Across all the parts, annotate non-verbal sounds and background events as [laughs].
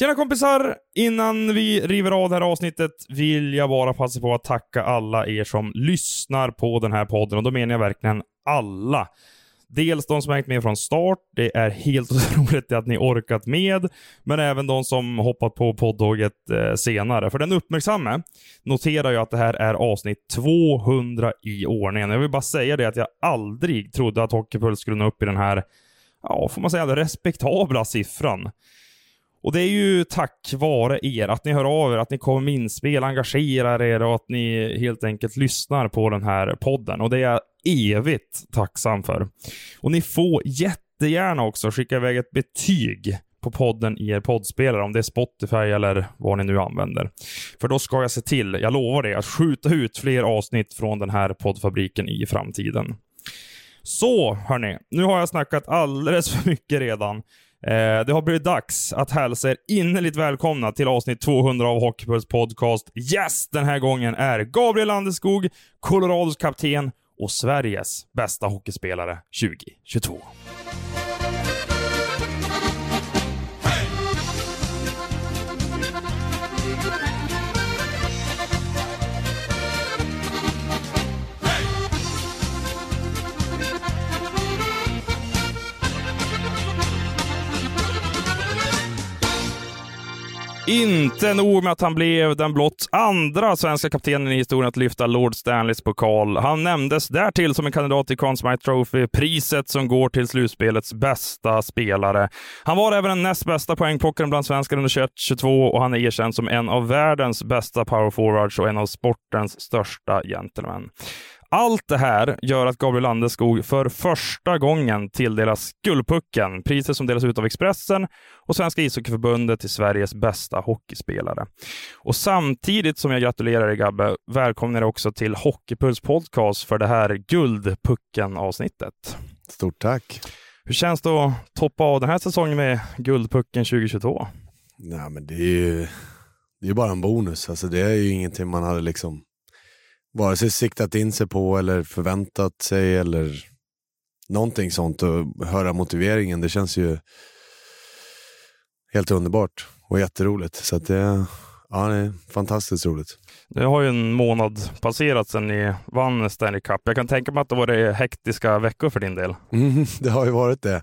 Tjena kompisar! Innan vi river av det här avsnittet vill jag bara passa på att tacka alla er som lyssnar på den här podden och då menar jag verkligen alla. Dels de som har hängt med från start, det är helt [laughs] otroligt att ni orkat med, men även de som hoppat på poddtåget eh, senare. För den uppmärksamme noterar ju att det här är avsnitt 200 i ordningen. Jag vill bara säga det att jag aldrig trodde att Hockeypuls skulle nå upp i den här, ja, får man säga, den respektabla siffran. Och det är ju tack vare er, att ni hör av er, att ni kommer med inspel, engagerar er och att ni helt enkelt lyssnar på den här podden. Och det är jag evigt tacksam för. Och ni får jättegärna också skicka iväg ett betyg på podden i er poddspelare, om det är Spotify eller vad ni nu använder. För då ska jag se till, jag lovar det, att skjuta ut fler avsnitt från den här poddfabriken i framtiden. Så, hörni. Nu har jag snackat alldeles för mycket redan. Eh, det har blivit dags att hälsa er innerligt välkomna till avsnitt 200 av Hockeypuls podcast. Yes! Den här gången är Gabriel Landeskog, Colorados kapten och Sveriges bästa hockeyspelare 2022. Inte nog med att han blev den blott andra svenska kaptenen i historien att lyfta Lord Stanleys pokal. Han nämndes därtill som en kandidat till Conn Smythe Trophy, priset som går till slutspelets bästa spelare. Han var även den näst bästa poängplockaren bland svenskar under 21-22 och han är erkänd som en av världens bästa powerforwards och en av sportens största gentlemän. Allt det här gör att Gabriel Landeskog för första gången tilldelas Guldpucken, priset som delas ut av Expressen och Svenska ishockeyförbundet till Sveriges bästa hockeyspelare. Och samtidigt som jag gratulerar dig Gabbe, välkomnar jag också till Hockeypuls podcast för det här Guldpucken-avsnittet. Stort tack. Hur känns det att toppa av den här säsongen med Guldpucken 2022? Nej, men det är ju det är bara en bonus. Alltså, det är ju ingenting man hade liksom vare sig siktat in sig på eller förväntat sig eller någonting sånt och höra motiveringen. Det känns ju helt underbart och jätteroligt. Så det, ja, det är fantastiskt roligt. Det har ju en månad passerat sedan ni vann Stanley Cup. Jag kan tänka mig att det var hektiska veckor för din del. Mm, [laughs] det har ju varit det.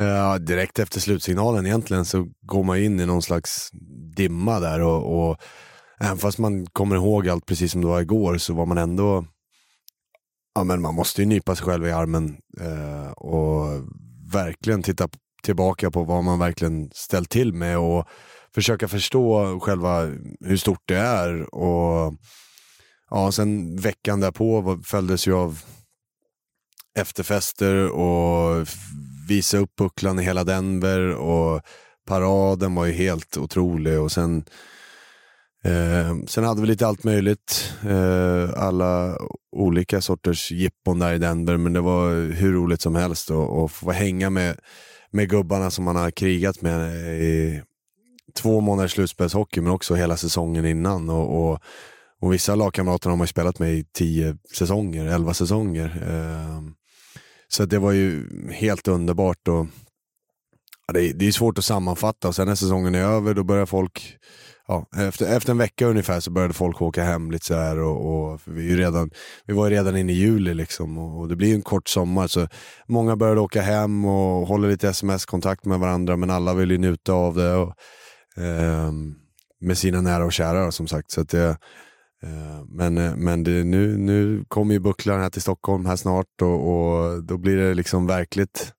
Uh, direkt efter slutsignalen egentligen så går man in i någon slags dimma där och, och Även fast man kommer ihåg allt precis som det var igår så var man ändå Ja men man måste ju nypa sig själv i armen eh, och verkligen titta tillbaka på vad man verkligen ställt till med och försöka förstå själva hur stort det är. Och ja, sen veckan därpå följdes ju av efterfester och visa upp pucklan i hela Denver och paraden var ju helt otrolig och sen Eh, sen hade vi lite allt möjligt. Eh, alla olika sorters jippon där i Denver, men det var hur roligt som helst att få hänga med, med gubbarna som man har krigat med i två månaders slutspelshockey, men också hela säsongen innan. Och, och, och vissa lagkamrater har man spelat med i tio säsonger, elva säsonger. Eh, så det var ju helt underbart. Och, ja, det, det är svårt att sammanfatta och sen när säsongen är över då börjar folk ja, efter, efter en vecka ungefär så började folk åka hem lite så här och, och vi, är redan, vi var ju redan inne i juli liksom och, och, det blir en kort sommar så många började åka hem och håller lite sms-kontakt med varandra men alla vill ju njuta av det och, eh, med sina nära och kära som sagt. Så att det, eh, men eh, men det, nu, nu kommer ju bucklan här till Stockholm här snart och, och då blir det liksom verkligt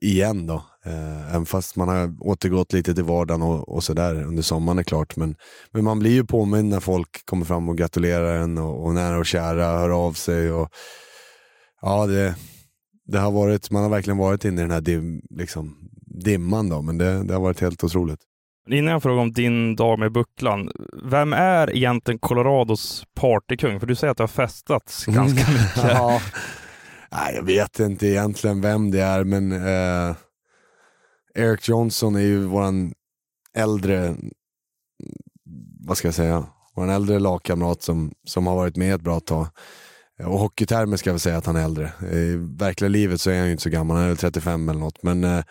igen då. Eh, även fast man har återgått lite till vardagen och, och sådär under sommaren är klart. Men, men man blir ju påmind när folk kommer fram och gratulerar en och, och nära och kära hör av sig. Och, ja, det, det har varit, man har verkligen varit inne i den här dim, liksom, dimman då, men det, det har varit helt otroligt. Innan jag frågar om din dag med bucklan, vem är egentligen Colorados partykung? För du säger att det har festats ganska mycket. [laughs] ja. Nej, jag vet inte egentligen vem det är, men eh, Eric Johnson är ju våran äldre, vad ska jag säga, våran äldre lagkamrat som, som har varit med ett bra tag. Och hockeytermer ska jag väl säga att han är äldre. I verkliga livet så är han ju inte så gammal, han är 35 eller något. Men eh,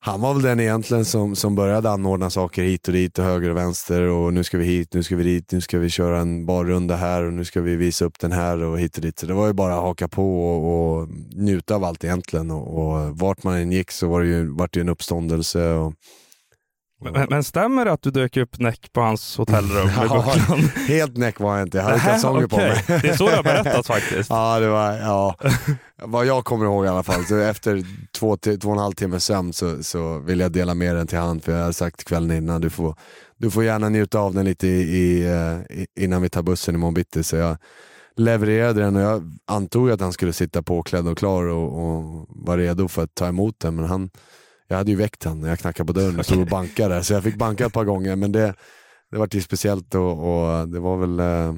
han var väl den egentligen som, som började anordna saker hit och dit och höger och vänster och nu ska vi hit, nu ska vi dit, nu ska vi köra en barrunda här och nu ska vi visa upp den här och hit och dit. Så det var ju bara att haka på och, och njuta av allt egentligen och, och vart man än gick så var det ju, vart det en uppståndelse. Och, men, men, stämmer det att du dök upp näck på hans hotellrum [laughs] Bucklan? [laughs] Helt näck var jag inte, jag hade kalsonger okay. på mig. Det är så det har berättats [laughs] faktiskt. ja, det var, ja. vad jag kommer ihåg i alla fall. Så efter två, två och en halv timme sömn så, så vill jag dela med den till han, för jag har sagt kvällen innan, du får, du får gärna njuta av den lite i, i, eh, innan vi tar bussen imorgon bitti. Så jag levererade den och jag antog att han skulle sitta påklädd och klar och, och vara redo för att ta emot den, men han jag hade ju väckt honom när jag knackade på dörren och stod och bankade. Så jag fick banka ett par gånger, men det, det var ju speciellt och, och, det var väl, eh,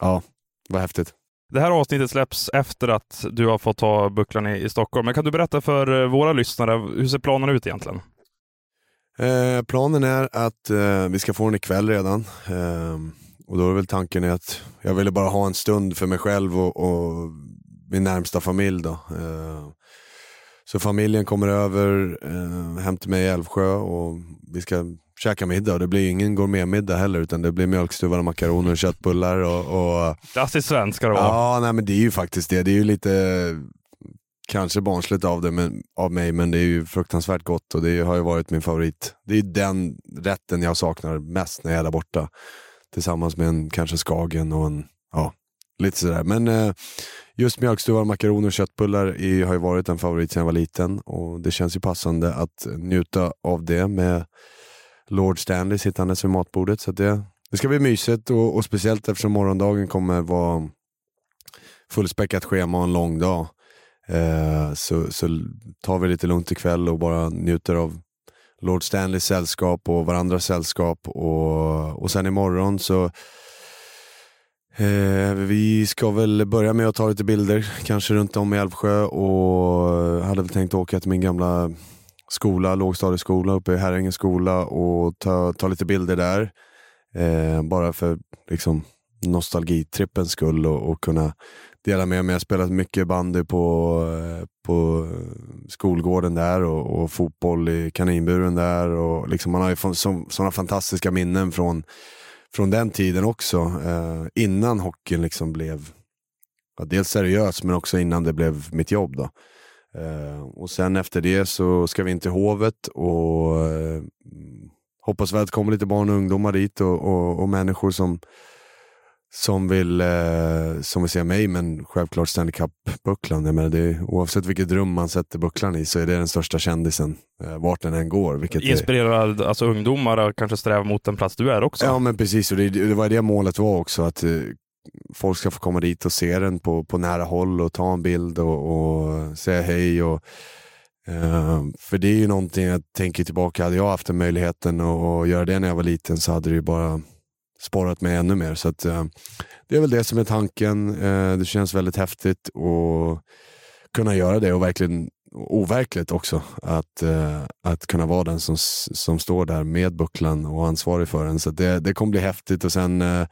ja, det var häftigt. Det här avsnittet släpps efter att du har fått ta bucklan i, i Stockholm. Men kan du berätta för eh, våra lyssnare, hur ser planen ut egentligen? Eh, planen är att eh, vi ska få den ikväll redan. Eh, och då är väl tanken att jag ville bara ha en stund för mig själv och, och min närmsta familj. Då. Så familjen kommer över eh, hem till mig i Älvsjö och vi ska käka middag. Det blir ingen gourmetmiddag heller utan det blir mjölkstuvade makaroner, köttbullar och... och Klassiskt svenskt ska det vara. Ja, nej, men det är ju faktiskt det. Det är ju lite kanske barnsligt av, det, men, av mig men det är ju fruktansvärt gott och det har ju varit min favorit. Det är den rätten jag saknar mest när jag är där borta. Tillsammans med en kanske skagen och en, ja, lite sådär. Men eh, Just mjölkstuvar, makaroner och köttbullar är, har ju varit en favorit sedan jag var liten och det känns ju passande att njuta av det med Lord Stanley sittandes vid matbordet. Så det, det ska bli mysigt och, och speciellt eftersom morgondagen kommer vara fullspäckat schema och en lång dag. Eh, så, så tar vi lite lugnt ikväll och bara njuter av Lord Stanleys sällskap och varandras sällskap. Och, och sen imorgon så Eh, vi ska väl börja med att ta lite bilder, kanske runt om i Älvsjö och hade väl tänkt åka till min gamla skola, lågstadieskola uppe i Herrängens skola och ta, ta lite bilder där. Eh, bara för liksom, nostalgitrippens skull och, och kunna dela med mig. Jag har spelat mycket bandy på, eh, på skolgården där och, och, fotboll i kaninburen där. Och liksom man har ju sådana fantastiska minnen från från den tiden också. Eh, innan hockeyn liksom blev ja, dels seriös men också innan det blev mitt jobb. Då. Eh, och sen efter det så ska vi in till Hovet och eh, hoppas väl att det kommer lite barn och ungdomar dit och, och, och människor som som vill, eh, som vill se mig, men självklart Stanley Cup-bucklan. oavsett vilket rum man sätter bucklan i så är det den största kändisen, eh, vart den än går. Vilket Inspirerar alltså, ungdomar att kanske sträva mot den plats du är också? Ja, men precis. Och det, det var det målet var också, att eh, folk ska få komma dit och se den på, på nära håll och ta en bild och, och säga hej. Och, eh, för det är ju någonting jag tänker tillbaka, hade jag haft den möjligheten att göra det när jag var liten så hade det ju bara sporrat mig ännu mer. Så att, eh, det är väl det som är tanken. Eh, det känns väldigt häftigt att kunna göra det och verkligen overkligt också. Att, eh, att kunna vara den som, som står där med bucklan och ansvarig för den. Så det, det kommer bli häftigt och sen eh,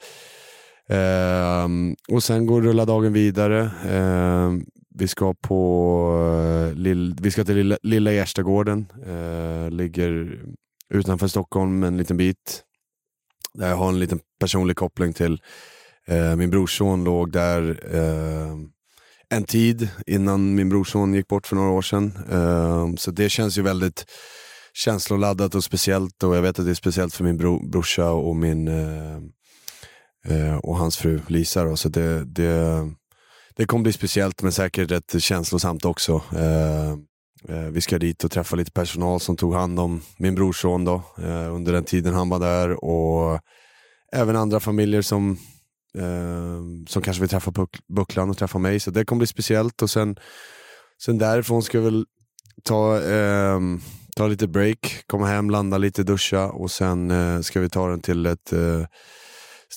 ehm, och sen går rulla dagen vidare. Ehm, vi ska på eh, lill, vi ska till Lilla, Lilla Gärstagården. Eh, ligger utanför Stockholm en liten bit. Jag har en liten personlig koppling till eh, min brorson låg där eh, en tid innan min brorson gick bort för några år sedan. Eh, så det känns ju väldigt känsloladdat och speciellt och jag vet att det är speciellt för min bro, brorsa och, min, eh, eh, och hans fru Lisa. Då. Så det, det, det kommer bli speciellt men säkert rätt känslosamt också. Eh, Eh, vi ska dit och träffa lite personal som tog hand om min brorson då, eh, under den tiden han var där. Och även andra familjer som, eh, som kanske vill träffa Bucklan och träffa mig. Så det kommer bli speciellt. Och sen, sen därifrån ska jag väl ta, eh, ta lite break, komma hem, landa lite, duscha och sen eh, ska vi ta den till ett eh,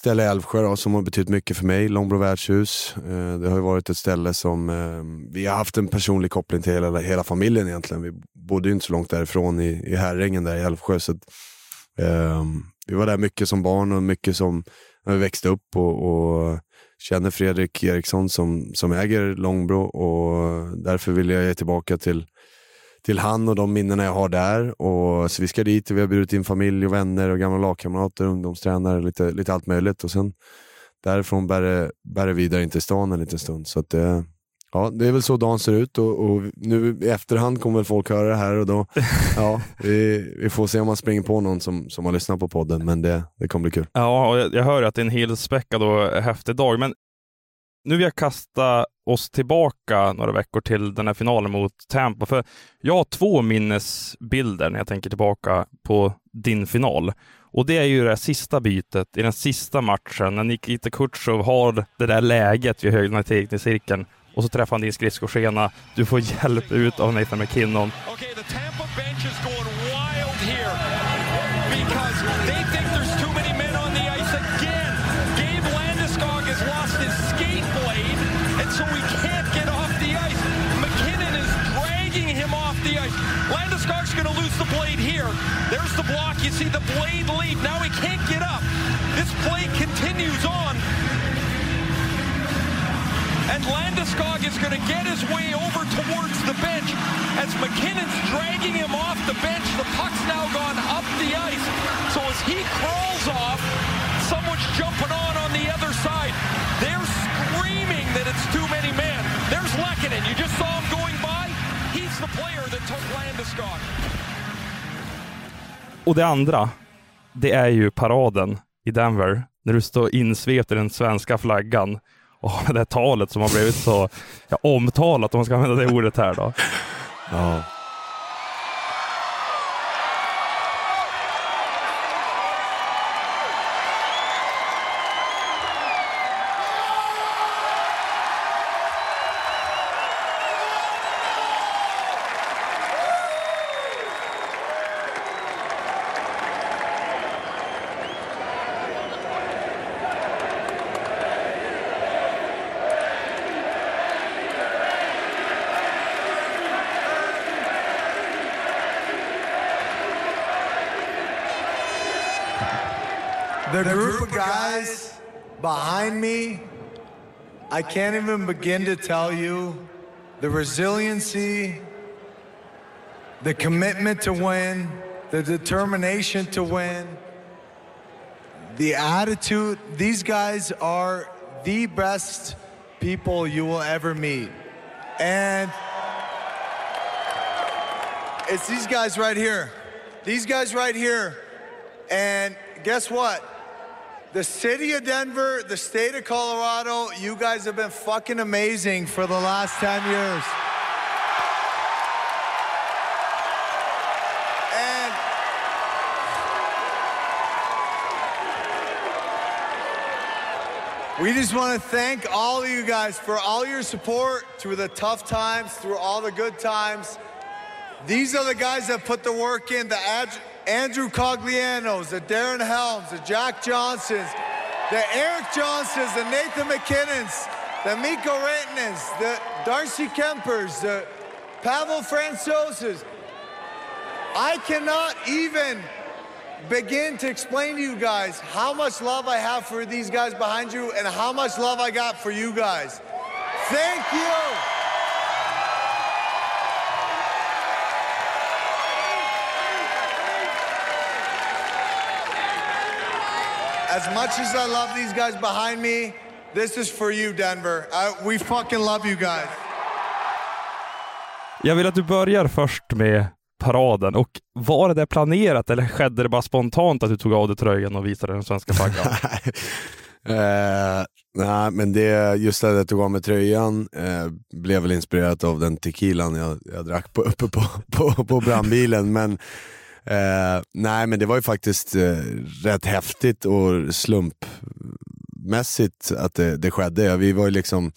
ställe i Älvsjö då, som har betytt mycket för mig, Långbro värdshus. Eh, det har ju varit ett ställe som eh, vi har haft en personlig koppling till hela, hela familjen egentligen. Vi bodde ju inte så långt därifrån i, i Herrängen där i Älvsjö. Så att, um, vi var där mycket som barn och mycket som när vi växte upp och, och känner Fredrik Eriksson som, som äger Långbro och därför vill jag ge tillbaka till till han och de minnena jag har där. Och, så vi ska dit och vi har bjudit in familj och vänner och gamla lagkamrater, ungdomstränare, lite, lite allt möjligt. Och sen därifrån bär det, bär det vidare in till stan en liten stund. Så att, eh, ja, det är väl så dagen ser ut och, och, nu i efterhand kommer väl folk höra det här och då, [laughs] ja, vi, vi får se om man springer på någon som, som har lyssnat på podden, men det, det kommer bli kul. Ja, och jag, jag hör att det är en helspäckad och häftig dag, men nu vill jag kasta oss tillbaka några veckor till den här finalen mot Tampa, för jag har två minnesbilder när jag tänker tillbaka på din final. Och det är ju det sista bytet i den sista matchen när Nikita Kutjov har det där läget vid högerna i cirkeln och så träffar han din skridskoskena. Du får hjälp ut av Nathan McKinnon. Okay, Landeskog is going to get his way over towards the bench as McKinnon's dragging him off the bench. The puck's now gone up the ice. So as he crawls off, someone's jumping on on the other side. They're screaming that it's too many men. There's Lekkonen. You just saw him going by. He's the player that took Landeskog. Och det andra, det är ju paraden i Denver, när du står insvept i den svenska flaggan och det här talet som har blivit så ja, omtalat, om man ska använda det ordet här då. Ja. Behind me, I can't even begin to tell you the resiliency, the commitment to win, the determination to win, the attitude. These guys are the best people you will ever meet. And it's these guys right here. These guys right here. And guess what? The city of Denver, the state of Colorado, you guys have been fucking amazing for the last 10 years. And we just want to thank all of you guys for all your support through the tough times, through all the good times. These are the guys that put the work in, the Andrew Coglianos, the Darren Helms, the Jack Johnsons, the Eric Johnsons, the Nathan McKinnons, the Miko Rantanens, the Darcy Kempers, the Pavel Francoses. I cannot even begin to explain to you guys how much love I have for these guys behind you and how much love I got for you guys. Thank you. As much as I love these guys behind me, this is for you, Denver. I, we fucking love you guys. Jag vill att du börjar först med paraden. Och var det planerat eller skedde det bara spontant att du tog av dig tröjan och visade den svenska flaggan? [laughs] Eh, nej, men det, just att jag tog av mig tröjan eh, blev väl inspirerat av den tequilan jag, jag drack på, uppe på, på, på brandbilen. Men, eh, nej, men det var ju faktiskt eh, rätt häftigt och slumpmässigt att det, det skedde. Vi var ju liksom,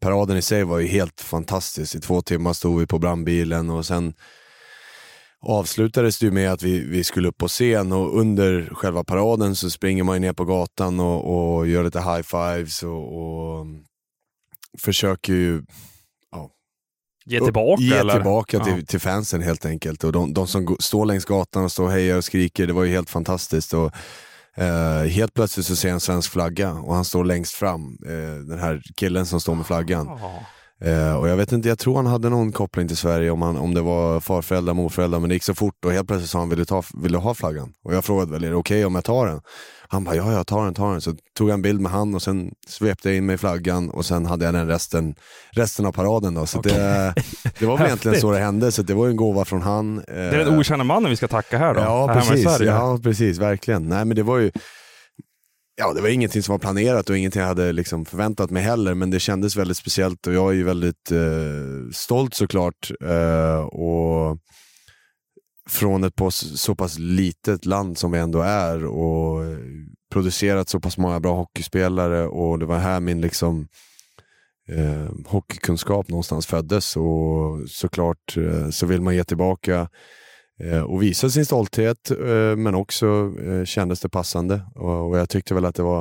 paraden i sig var ju helt fantastisk. I två timmar stod vi på brandbilen och sen avslutades det ju med att vi, vi skulle upp på scen och under själva paraden så springer man ju ner på gatan och, och gör lite high-fives och, och försöker ju Ge tillbaka Ge eller? tillbaka Ja. till, till fansen helt enkelt. Och de, de som står längs gatan och står och hejar och skriker, det var ju helt fantastiskt. Och, eh, helt plötsligt så ser jag en svensk flagga och han står längst fram, eh, den här killen som står med flaggan. Ja. Eh, och jag vet inte, jag tror han hade någon koppling till Sverige, om, han, om det var farföräldrar, morföräldrar, men det gick så fort och helt plötsligt sa han, vill du, ta, vill du ha flaggan? Och jag frågade väl, är det okej om jag tar den? Han bara, ja jag tar den, tar den. Så tog jag en bild med han och sen svepte jag in mig i flaggan och sen hade jag den resten, resten av paraden. Då. Så det, det var väl egentligen så det hände, så det var en gåva från han. Det är den okända mannen vi ska tacka här då. Ja, här precis. Ja, precis. Verkligen. Nej, men det var ju Ja, det var ingenting som var planerat och ingenting jag hade liksom förväntat mig heller, men det kändes väldigt speciellt och jag är ju väldigt eh, stolt såklart. Eh, och från ett på så pass litet land som vi ändå är och producerat så pass många bra hockeyspelare och det var här min liksom eh, hockeykunskap någonstans föddes och såklart eh, så vill man ge tillbaka och visa sin stolthet eh, men också eh, kändes det passande och, jag tyckte väl att det var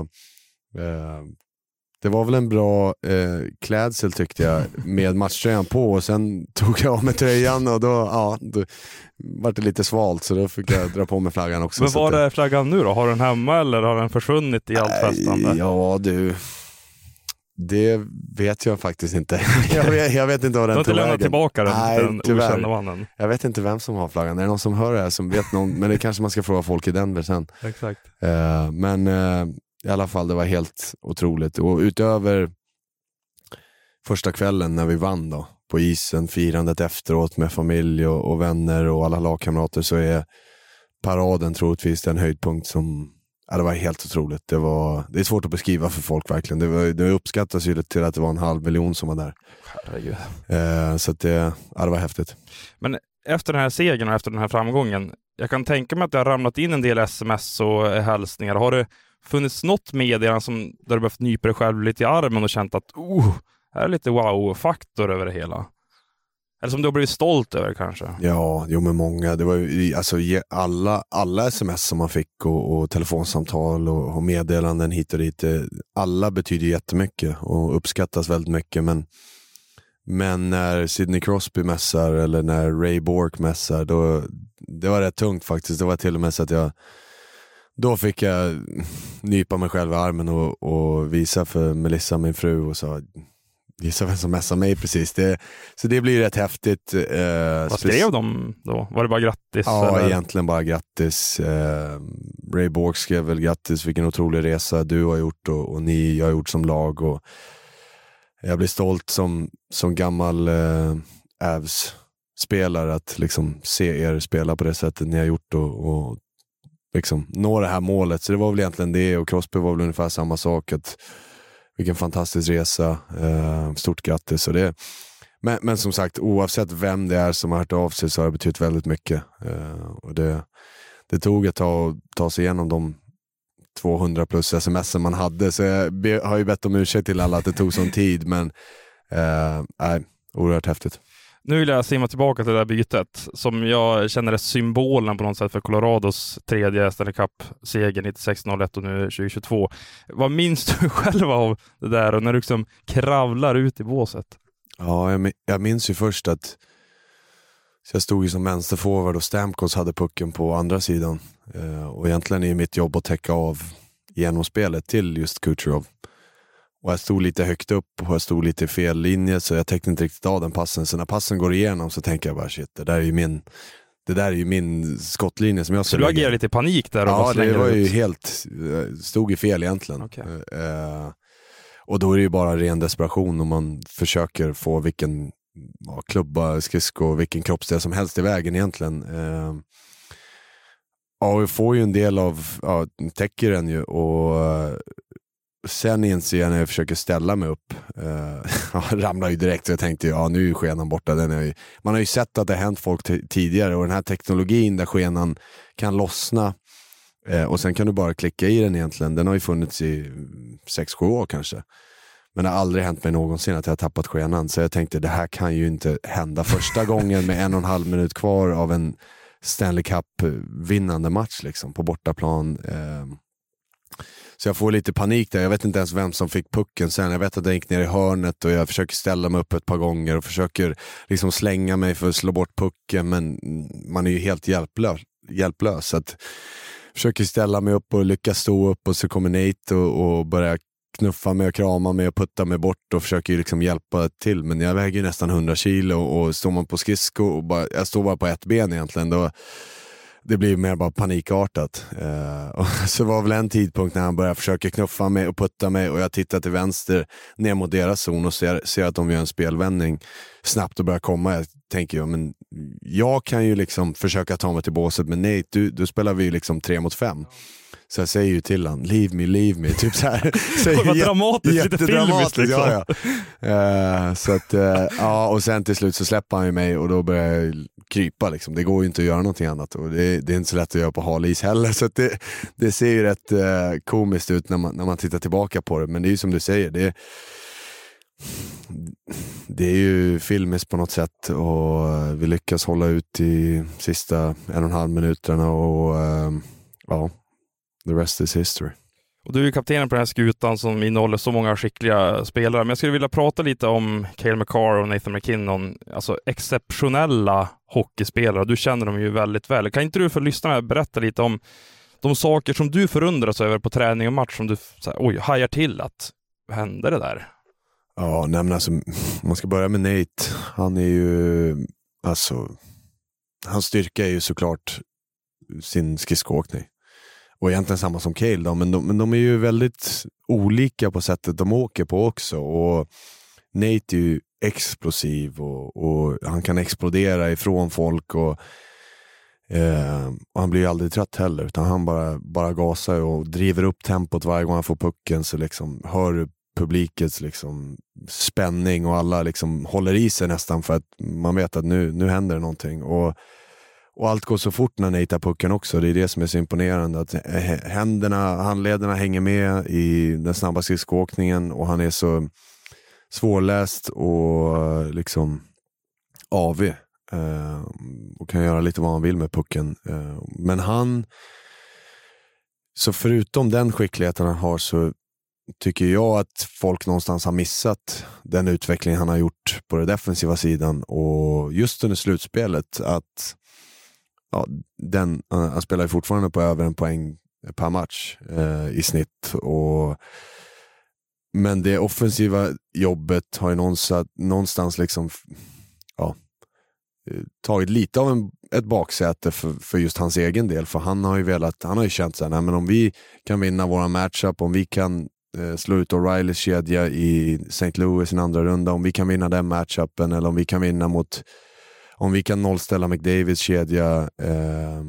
eh, det var väl en bra eh, klädsel tyckte jag [laughs] med matchtröjan på och sen tog jag av mig tröjan och då, ja, då var det lite svalt så då fick jag dra på mig flaggan också. Men var är flaggan nu då? Har den hemma eller har den försvunnit i allt festande? Ja du, det vet jag faktiskt inte. [laughs] jag, vet, jag vet inte vad Du den har inte tog lämnat vägen. tillbaka den Nej, den tyvärr. okända mannen? Jag vet inte vem som har flaggan. Är det någon som hör det här som vet någon? Men det kanske man ska fråga folk i Denver sen. [laughs] Exakt. Eh, men eh, i alla fall, det var helt otroligt. Och utöver första kvällen när vi vann då, på isen, firandet efteråt med familj och, och vänner och alla lagkamrater så är paraden troligtvis den höjdpunkt som Ja, det var helt otroligt. Det, var, det är svårt att beskriva för folk verkligen. Det, var, det uppskattas ju till att det var en halv miljon som var där. Herregud. Eh, så det, ja, det var häftigt. Men efter den här segern och efter den här framgången, jag kan tänka mig att det har ramlat in en del sms och hälsningar. Har det funnits något meddelande som, där du behövt nypa dig själv lite i armen och känt att oh, här är lite wow-faktor över det hela? Eller som du har blivit stolt över kanske? Ja, jo men många. Det var ju, alltså, alla, alla sms som man fick och, och telefonsamtal och, och meddelanden hit och dit. Eh, alla betyder jättemycket och uppskattas väldigt mycket. Men, men när Sidney Crosby mässar eller när Ray Bork mässar, då, det var rätt tungt faktiskt. Det var till och med så att jag då fick jag nypa mig själv i armen och, och visa för Melissa, min fru, och sa Gissa vem som messade mig precis. Det, så det blir rätt häftigt. Eh, Vad skrev de då? Var det bara grattis? Ja, eller? egentligen bara grattis. Eh, Ray Bork skrev väl grattis, vilken otrolig resa du har gjort och, och ni har gjort som lag. Och jag blir stolt som, som gammal eh, Avs-spelare att liksom se er spela på det sättet ni har gjort och, och liksom nå det här målet. Så det var väl egentligen det och Crosby var väl ungefär samma sak. Att, vilken fantastisk resa. Eh, stort grattis. Och det, men, men som sagt, oavsett vem det är som har hört av sig så har det betytt väldigt mycket. Eh, och det, det tog ett tag att ta sig igenom de 200 plus sms man hade. Så jag be, har ju bett om ursäkt till alla att det tog sån tid. Men eh, nej, oerhört häftigt. Nu vill jag simma tillbaka till det där bytet som jag känner är symbolen på något sätt för Colorados tredje Stanley Cup-seger 96-01 och nu 2022. Vad minns du [laughs] själv av det där och när du liksom kravlar ut i båset? Ja, jag, minns ju först att så jag stod ju som vänsterforward och Stamkos hade pucken på andra sidan. Eh, och egentligen är mitt jobb att täcka av genomspelet till just Kucherov. Och jag stod lite högt upp och jag stod lite i fel linje så jag täckte inte riktigt av den passen. Så när passen går igenom så tänker jag bara shit, det där är ju min, det där är ju min skottlinje som jag Så du agerar lite i panik där och Ja, det var ju ut. helt, eh, stod ju fel egentligen. Okej. Eh, och då är det ju bara ren desperation om man försöker få vilken ja, klubba, skridsko, vilken kroppsdel som helst i vägen egentligen. Eh, ja, vi får ju en del av, ja, täcker den ju och eh, sen inser jag när jag försöker ställa mig upp, eh, [laughs] ramlar ju direkt så jag tänkte ja nu är skenan borta. Den är ju, man har ju sett att det har hänt folk tidigare och den här teknologin där skenan kan lossna eh, och sen kan du bara klicka i den egentligen. Den har ju funnits i 6-7 år kanske. Men det har aldrig hänt mig någonsin att jag har tappat skenan. Så jag tänkte det här kan ju inte hända första [laughs] gången med en och en halv minut kvar av en Stanley Cup-vinnande match liksom, på bortaplan. Eh, så jag får lite panik där. Jag vet inte ens vem som fick pucken sen. Jag vet att den gick ner i hörnet och jag försöker ställa mig upp ett par gånger och försöker liksom slänga mig för att slå bort pucken, men man är ju helt hjälplös. hjälplös så att försöker ställa mig upp och lyckas stå upp och så kommer Nate och, och börjar knuffa mig och krama mig och putta mig bort och försöker liksom hjälpa till. Men jag väger nästan 100 kilo och står man på skridsko och bara, jag står bara på ett ben egentligen, då, det blir mer bara panikartat. Eh, och [laughs] så var väl en tidpunkt när han började försöka knuffa mig och putta mig och jag tittar till vänster ner mot deras zon och ser, ser att de gör en spelvändning snabbt och börjar komma. Jag tänker, ju, men jag kan ju liksom försöka ta mig till båset, men nej, du, då spelar vi liksom tre mot fem. Så jag säger ju till honom, leave me, leave me. Typ så här. [laughs] [laughs] det var dramatiskt, lite filmiskt liksom. Ja, ja. Uh, så att, uh, ja, och sen till slut så släpper han ju mig och då börjar jag krypa. Liksom. Det går ju inte att göra någonting annat och det, det är inte så lätt att göra på hal is heller. Så det, det ser ju rätt uh, komiskt ut när man, när man tittar tillbaka på det. Men det är ju som du säger, det, det är ju filmiskt på något sätt och vi lyckas hålla ut i sista en och en halv minuterna och ja, the rest is history. Och du är kaptenen på den här skutan som innehåller så många skickliga spelare. Men jag skulle vilja prata lite om Cale McCarr och Nathan McKinnon. Alltså exceptionella hockeyspelare. Du känner dem ju väldigt väl. Kan inte du för lyssnarna berätta lite om de saker som du förundras över på träning och match som du så här, oj, hajar till att hände det där? Ja, nej men alltså, om [laughs] man ska börja med Nate. Han är ju, alltså, hans styrka är ju såklart sin skridskoåkning och egentligen samma som Cale då, men de, men de är ju väldigt olika på sättet de åker på också. Och Nate är ju explosiv och, och han kan explodera ifrån folk. och, eh, och Han blir ju aldrig trött heller, utan han bara, bara gasar och driver upp tempot varje gång han får pucken. Så liksom hör du publikens liksom spänning och alla liksom håller i sig nästan för att man vet att nu, nu händer det någonting. Och och allt går så fort när Nate har pucken också. Det är det som är så imponerande. Att händerna, handlederna hänger med i den snabba skridskoåkningen och han är så svårläst och liksom avig. Eh, och kan göra lite vad han vill med pucken. Eh, men han, så förutom den skickligheten han har så tycker jag att folk någonstans har missat den utveckling han har gjort på den defensiva sidan och just under slutspelet. att ja, den, eh, han spelar ju fortfarande på över en poäng per match eh, i snitt. Och, men det offensiva jobbet har ju någonstans, någonstans liksom, ja, eh, tagit lite av en, ett baksäte för, för just hans egen del. För han har ju velat, han har ju känt såhär, men om vi kan vinna våra matchup, om vi kan eh, slå ut O'Reillys kedja i St. Louis i en andra runda, om vi kan vinna den matchupen eller om vi kan vinna mot om vi kan nollställa McDavids kedja eh,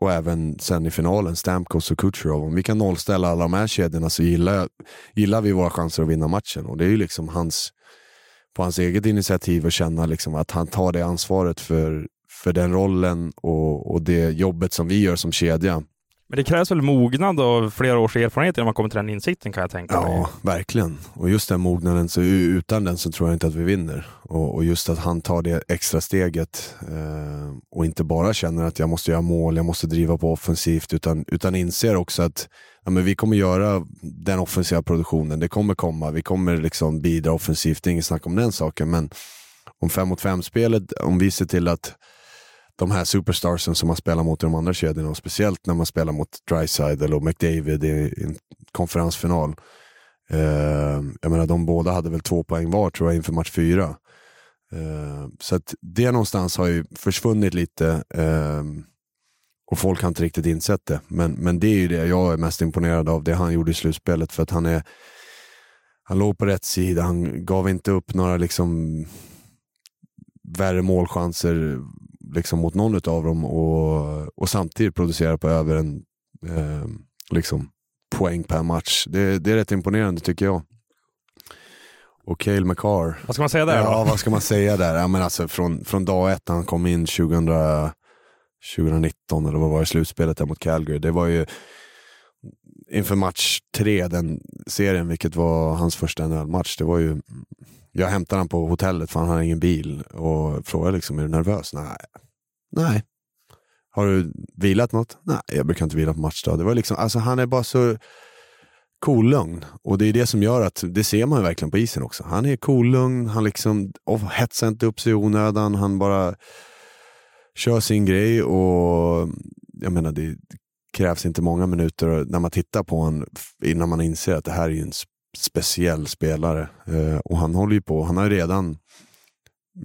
och även sen i finalen Stamkos och Kucherov. Om vi kan nollställa alla de här kedjorna så gillar, gillar vi våra chanser att vinna matchen. Och det är ju liksom hans, på hans eget initiativ att känna liksom att han tar det ansvaret för, för den rollen och, och det jobbet som vi gör som kedja. Men det krävs väl mognad och flera års erfarenhet innan man kommer till den insikten kan jag tänka mig. Ja, verkligen. Och just den mognaden, så utan den så tror jag inte att vi vinner. Och, och just att han tar det extra steget eh, och inte bara känner att jag måste göra mål, jag måste driva på offensivt, utan, utan inser också att ja, men vi kommer göra den offensiva produktionen. Det kommer komma, vi kommer liksom bidra offensivt, det är inget snack om den saken. Men om fem mot fem spelet, om vi ser till att de här superstarsen som man spelar mot i de andra kedjorna och speciellt när man spelar mot Dryside och McDavid i en konferensfinal. Eh, jag menar, de båda hade väl två poäng var tror jag inför match fyra. Eh, så att det någonstans har ju försvunnit lite eh, och folk har inte riktigt insett det. Men, men det är ju det jag är mest imponerad av, det han gjorde i slutspelet. För att han är han låg på rätt sida, han gav inte upp några liksom värre målchanser liksom mot någon av dem och, och samtidigt producera på över en eh, liksom, poäng per match. Det, det är rätt imponerande tycker jag. Och Cale McCarr. Vad ska man säga där Ja, då? vad ska man säga där? Ja, men alltså, från, från dag ett, han kom in 2000, 2019, eller vad var det, slutspelet där mot Calgary. Det var ju inför match tre, den serien, vilket var hans första NHL-match. Det var ju jag hämtar honom på hotellet för han har ingen bil och frågar liksom, är du nervös? Nej. Nej. har du vilat något? Nej, jag brukar inte vila på matchdag. Det var liksom, alltså han är bara så kolugn. Och det är det som gör att, det ser man ju verkligen på isen också. Han är kolugn, han liksom oh, hetsar inte upp sig i onödan, han bara kör sin grej och jag menar det krävs inte många minuter när man tittar på honom innan man inser att det här är en speciell spelare. Eh, och han håller ju på, han har ju redan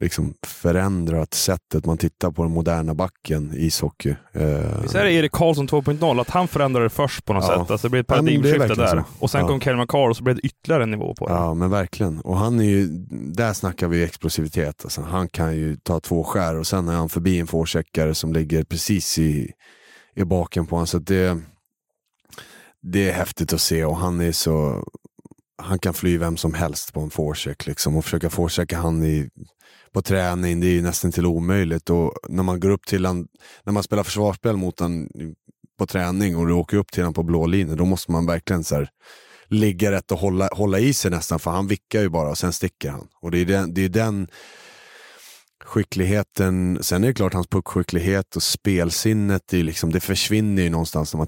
liksom förändrat sättet man tittar på den moderna backen i ishockey. Eh, Visst är det Erik Karlsson 2.0, att han förändrade först på något ja. sätt? Alltså det blev ett paradigmskifte ja, där. Så. Och sen ja. kom Kelly McCarr och så blev det ytterligare en nivå på det. Ja, men verkligen. Och han är ju, där snackar vi explosivitet. Alltså, han kan ju ta två skär och sen är han förbi en forecheckare som ligger precis i, i baken på honom. Så det, det är häftigt att se och han är så han kan fly vem som helst på en forecheck liksom, och försöka forechecka han i på träning, det är ju nästan till omöjligt. Och när man går upp till han, när man spelar försvarsspel mot han på träning och du åker upp till honom på blå linjen, då måste man verkligen så här, ligga rätt och hålla, hålla i sig nästan, för han vickar ju bara och sen sticker han. Och det är den, det är den skickligheten, sen är det klart hans puckskicklighet och spelsinnet, det, är liksom, det försvinner ju någonstans när man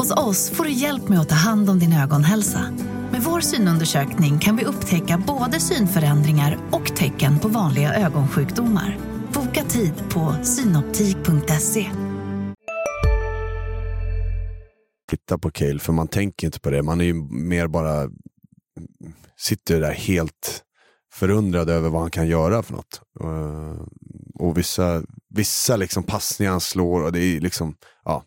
Hos oss får du hjälp med att ta hand om din ögonhälsa. Med vår synundersökning kan vi upptäcka både synförändringar och tecken på vanliga ögonsjukdomar. Boka tid på synoptik.se. Titta på Cale, för man tänker inte på det. Man är ju mer bara sitter där helt förundrad över vad han kan göra för något. Eh, och vissa, vissa liksom passningar han slår, och det är liksom, ja,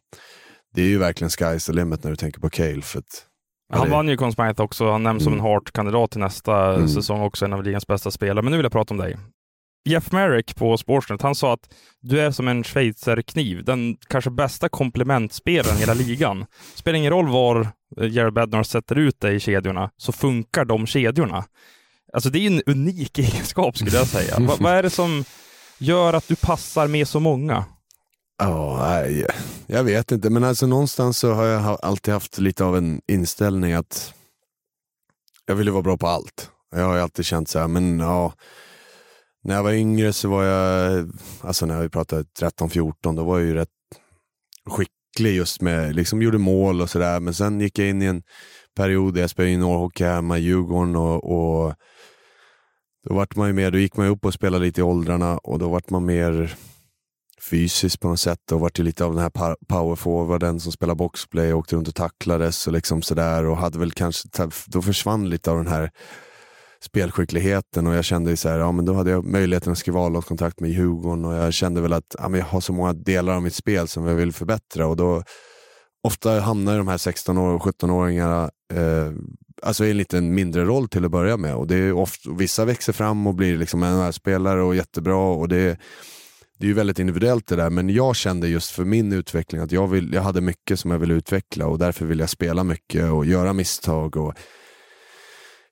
det är ju verkligen sky's the limit när du tänker på Cale. För att, han vann ju Conn Smythe också. Han nämns mm. som en Hart-kandidat till nästa mm. säsong också, en av ligans bästa spelare. Men nu vill jag prata om dig. Jeff Merrick på Sportsnet, han sa att du är som en schweizerkniv, den kanske bästa komplementspelaren i hela ligan. Spelar ingen roll var eh, Jared Bednar sätter ut dig i kedjorna, så funkar de kedjorna. Alltså det är en unik [laughs] egenskap skulle jag säga. Va, vad är det som gör att du passar med så många? Ja, oh, jag vet inte, men alltså någonstans så har jag alltid haft lite av en inställning att jag vill vara bra på allt. Jag har alltid känt så här, men ja, när jag var yngre så var jag, alltså när vi pratade 13-14, då var jag ju rätt skicklig just med, liksom gjorde mål och sådär. Men sen gick jag in i en period där jag spelade juniorhockey hemma i Djurgården och, och då vart man ju mer, då gick man upp och spelade lite i åldrarna och då vart man mer fysiskt på något sätt och vart ju lite av den här powerforwarden som spelar boxplay och åkte runt och tacklades och liksom sådär och hade väl kanske, då försvann lite av den här spelskickligheten och jag kände så här, ja men då hade jag möjligheten att skriva avlagskontrakt med Djurgården och jag kände väl att ja, men jag har så många delar av mitt spel som jag vill förbättra och då ofta hamnar de här 16 och 17-åringarna eh, alltså i en lite mindre roll till att börja med och det är ofta, vissa växer fram och blir liksom NHL-spelare och jättebra och det det är ju väldigt individuellt det där, men jag kände just för min utveckling att jag, vill, jag hade mycket som jag ville utveckla och därför vill jag spela mycket och göra misstag och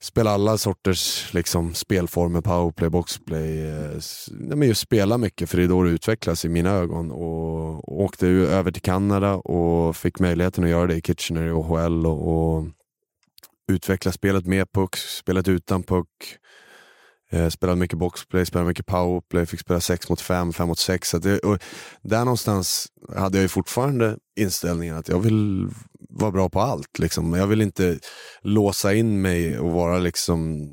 spela alla sorters liksom, spelformer, powerplay, boxplay. Eh, nej, men just spela mycket för det är då det utvecklas i mina ögon. Och, och åkte över till Kanada och fick möjligheten att göra det i Kitchener i OHL och, och utveckla spelet med puck, spelet utan puck. Eh, spelade mycket boxplay, spelade mycket powerplay, fick spela 6 mot 5, 5 mot 6. där någonstans hade jag ju fortfarande inställningen att jag vill vara bra på allt. Liksom. Jag vill inte låsa in mig och vara liksom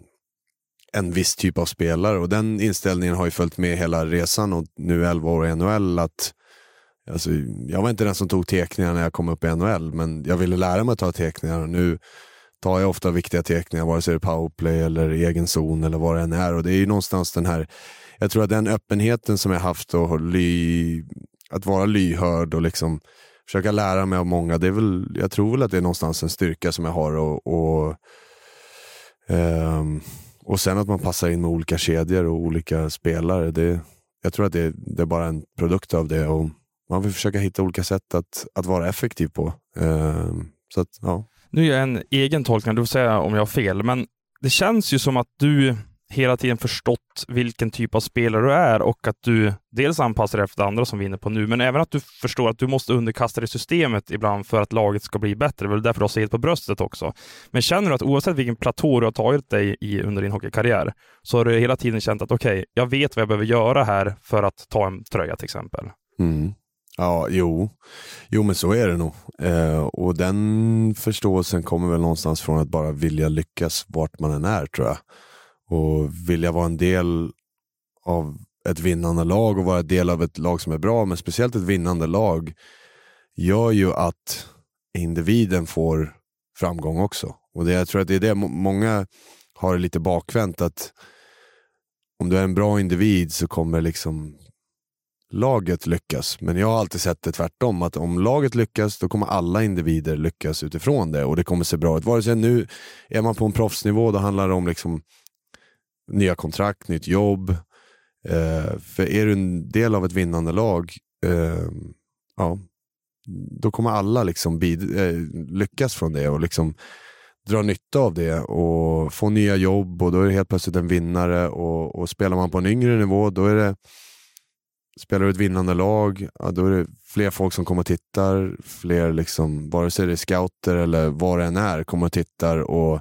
en viss typ av spelare. Och den inställningen har ju följt med hela resan och nu 11 år i NHL. Att, alltså, jag var inte den som tog teckningar när jag kom upp i NHL, men jag ville lära mig att ta teckningar. Och nu tar jag ofta viktiga teckningar, vare sig det är powerplay eller egen zon eller vad det än är. Och det är ju någonstans den här, jag tror att den öppenheten som jag haft och ly, att vara lyhörd och liksom försöka lära mig av många, det är väl, jag tror väl att det är någonstans en styrka som jag har. Och, och, um, och sen att man passar in med olika kedjor och olika spelare. Det, jag tror att det, det är bara en produkt av det. och Man vill försöka hitta olika sätt att, att vara effektiv på. Um, så att, ja. Nu gör jag en egen tolkning, du får säga om jag har fel, men det känns ju som att du hela tiden förstått vilken typ av spelare du är och att du dels anpassar dig efter andra som vi är inne på nu, men även att du förstår att du måste underkasta dig systemet ibland för att laget ska bli bättre. Det är väl därför du har helt på bröstet också. Men känner du att oavsett vilken platå du har tagit dig i under din hockeykarriär, så har du hela tiden känt att okej, okay, jag vet vad jag behöver göra här för att ta en tröja till exempel. Mm. Ja, jo. jo, men så är det nog. Eh, och den förståelsen kommer väl någonstans från att bara vilja lyckas vart man än är, tror jag. Och vilja vara en del av ett vinnande lag och vara en del av ett lag som är bra, men speciellt ett vinnande lag, gör ju att individen får framgång också. Och det, jag tror att det är det många har det lite bakvänt, att om du är en bra individ så kommer liksom laget lyckas. Men jag har alltid sett det tvärtom, att om laget lyckas då kommer alla individer lyckas utifrån det och det kommer se bra ut. Vare sig nu är man på en proffsnivå, då handlar det om liksom nya kontrakt, nytt jobb. Eh, för är du en del av ett vinnande lag, eh, ja, då kommer alla liksom bid, eh, lyckas från det och liksom dra nytta av det och få nya jobb och då är det helt plötsligt en vinnare och, och spelar man på en yngre nivå då är det Spelar du ett vinnande lag, ja, då är det fler folk som kommer och tittar. Fler, liksom, vare sig det är scouter eller vad det än är, kommer och tittar. Och,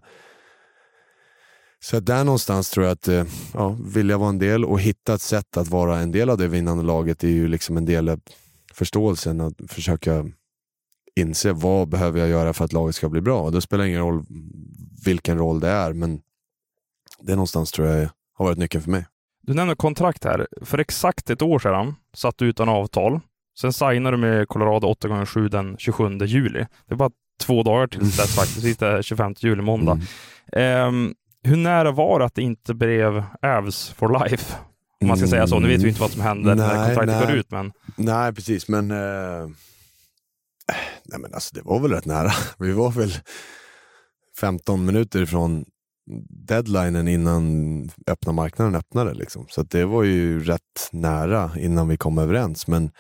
så där någonstans tror jag att eh, ja, vilja vara en del och hitta ett sätt att vara en del av det vinnande laget är ju liksom en del av förståelsen. Att försöka inse vad behöver jag göra för att laget ska bli bra. Och då spelar det ingen roll vilken roll det är, men det någonstans tror jag har varit nyckeln för mig. Du nämner kontrakt här. För exakt ett år sedan satt du utan avtal. Sen signade du med Colorado 8x7 den 27 juli. Det är bara två dagar tills dess [laughs] faktiskt. Sista 25 juli, måndag. Mm. Um, hur nära var det att det inte blev Avs for life? Om man ska säga så. Nu vet vi inte vad som händer nej, när kontraktet går ut. Men... Nej, precis. Men, eh... nej, men alltså, det var väl rätt nära. [laughs] Vi var väl 15 minuter ifrån deadlinen innan öppna marknaden öppnade. Liksom. Så det var ju rätt nära innan vi kom överens. Men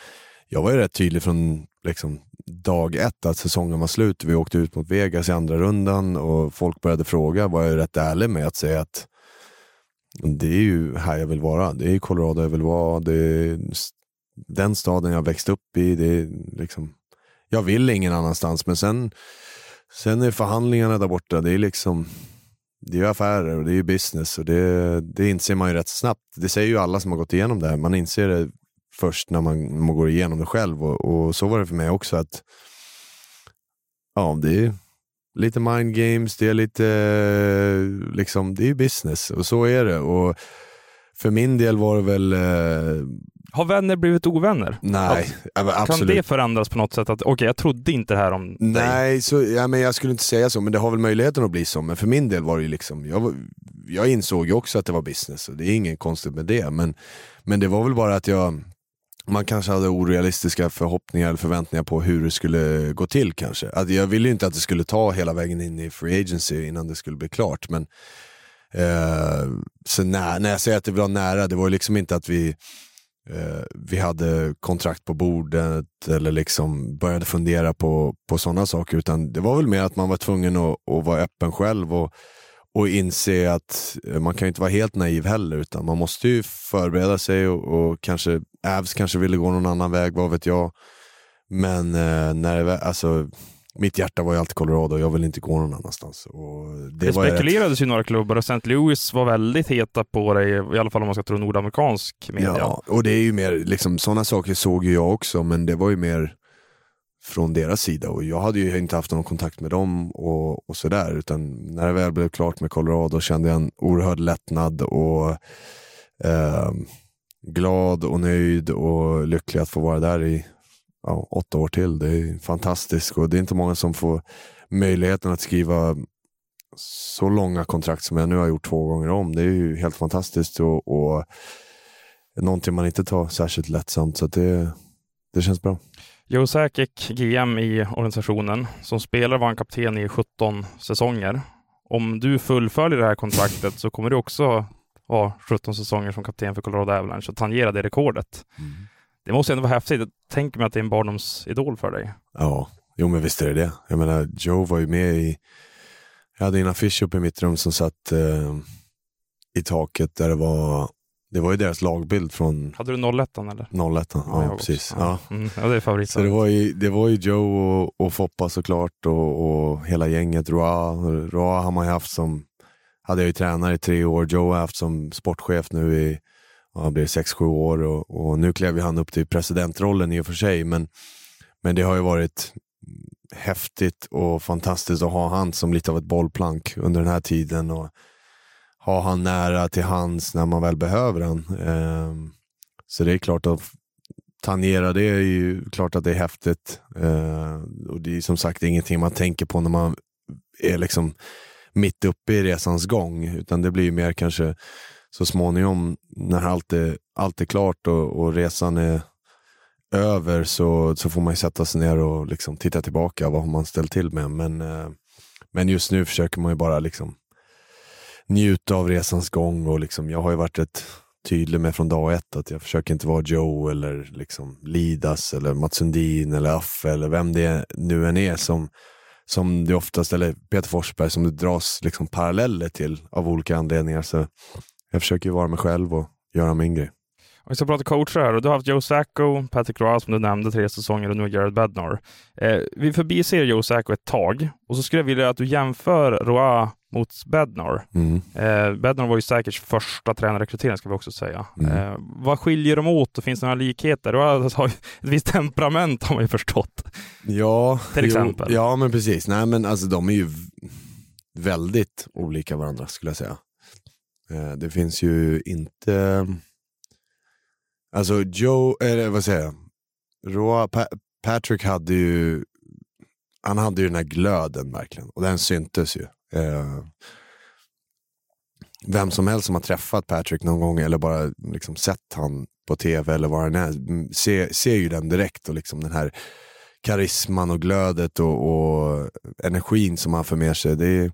jag var ju rätt tydlig från liksom, dag ett att säsongen var slut. Vi åkte ut mot Vegas i andra rundan och folk började fråga. var jag rätt ärlig med att säga att det är ju här jag vill vara. Det är Colorado jag vill vara. Det är den staden jag växt upp i. Det är liksom, jag vill ingen annanstans. Men sen, sen är förhandlingarna där borta. Det är liksom det är ju affärer och det är ju business och det, det inser man ju rätt snabbt. Det säger ju alla som har gått igenom det här. Man inser det först när man, man går igenom det själv och, och, så var det för mig också. att Ja, det är lite mind games, det är lite liksom, det är business och så är det. Och för min del var det väl eh, har vänner blivit ovänner? Nej, att, absolut. Kan det förändras på något sätt? Okej, okay, jag trodde inte det här om dig. Nej, så, ja, men jag skulle inte säga så, men det har väl möjligheten att bli så. Men för min del var det ju liksom, jag, jag insåg ju också att det var business och det är inget konstigt med det. Men, men det var väl bara att jag, man kanske hade orealistiska förhoppningar eller förväntningar på hur det skulle gå till kanske. Att jag ville ju inte att det skulle ta hela vägen in i free agency innan det skulle bli klart. Men eh, så när, när jag säger att det var nära, det var ju liksom inte att vi Eh, vi hade kontrakt på bordet eller liksom började fundera på, på sådana saker. Utan det var väl mer att man var tvungen att, att vara öppen själv och, och inse att eh, man kan inte vara helt naiv heller. Utan man måste ju förbereda sig och, och kanske, Avs kanske ville gå någon annan väg, vad vet jag. Men eh, när det, alltså, mitt hjärta var ju alltid Colorado och jag vill inte gå någon annanstans. Och det, det spekulerades ju några klubbar och St. Louis var väldigt heta på dig, i alla fall om man ska tro nordamerikansk media. Ja, och det är ju mer, liksom, sådana saker såg ju jag också, men det var ju mer från deras sida och jag hade ju inte haft någon kontakt med dem och, och sådär. Utan när det väl blev klart med Colorado kände jag en oerhörd lättnad och eh, glad och nöjd och lycklig att få vara där i ja, åtta år till. Det är fantastiskt och det är inte många som får möjligheten att skriva så långa kontrakt som jag nu har gjort två gånger om. Det är ju helt fantastiskt och, och någonting man inte tar särskilt lättsamt. Så det, det känns bra. Joe Sakic, GM i organisationen, som spelare var han kapten i 17 säsonger. Om du fullföljer det här kontraktet så kommer du också vara 17 säsonger som kapten för Colorado Avalanche och tangera det rekordet. Mm. Det måste ändå vara häftigt. Jag tänker mig att det är en barndomsidol för dig. Ja, Jo men visst är det det. Jag menar, Joe var ju med i... Jag hade en affisch uppe i mitt rum som satt eh, i taket där det var... Det var ju deras lagbild från Hade du 01 eller? 01. Ja, också. precis. Ja. Mm, ja, det är favorit. Så det var ju, det var ju Joe och, och Foppa såklart och, och hela gänget. Roa, Roa har man ju haft som, hade jag ju tränare i tre år. Joe har haft som sportchef nu i, han blev sex, sju år och, och nu klev ju han upp till presidentrollen i och för sig. Men, men det har ju varit häftigt och fantastiskt att ha han som lite av ett bollplank under den här tiden. Och ha han nära till hands när man väl behöver han. Ehm, så det är klart att tangera det är ju klart att det är häftigt. Eh, och det är som sagt ingenting man tänker på när man är liksom mitt uppe i resans gång. Utan det blir ju mer kanske så småningom när allt är, allt är klart och, och resan är över så, så får man ju sätta sig ner och liksom titta tillbaka. Vad har man ställt till med? Men, eh, men just nu försöker man ju bara liksom njuta av resans gång. och liksom, Jag har ju varit rätt tydlig med från dag ett att jag försöker inte vara Joe eller liksom Lidas eller Mats Sundin eller Affe eller vem det nu än är som, som det oftast, eller Peter Forsberg som det dras liksom paralleller till av olika anledningar. Så jag försöker vara mig själv och göra min grej. Om vi ska prata coacher här, och du har haft Joe Sacco, Patrick Roy som du nämnde, tre säsonger och nu Jared Bednar. Eh, vi förbiser Joe Sacco ett tag och så skulle jag vilja att du jämför Roy mot Bednar. Mm. Eh, Bednar var ju säkert första tränarrekrytering ska vi också säga. Mm. Eh, vad skiljer dem åt och finns det några likheter? Roy [laughs] har ett visst temperament har man ju förstått. Ja, Till exempel. Jo, ja, men precis. Nej, men alltså de är ju väldigt olika varandra skulle jag säga. Eh, det finns ju inte... Alltså Joe, eller vad säger jag? Roa, pa Patrick hade ju, han hade ju den här glöden verkligen. Och den syntes ju. Eh, vem som helst som har träffat Patrick någon gång eller bara liksom sett han på tv eller vad han är, mm, ser, ser ju den direkt och liksom den här karisman och glödet och, och energin som han för med sig. Det,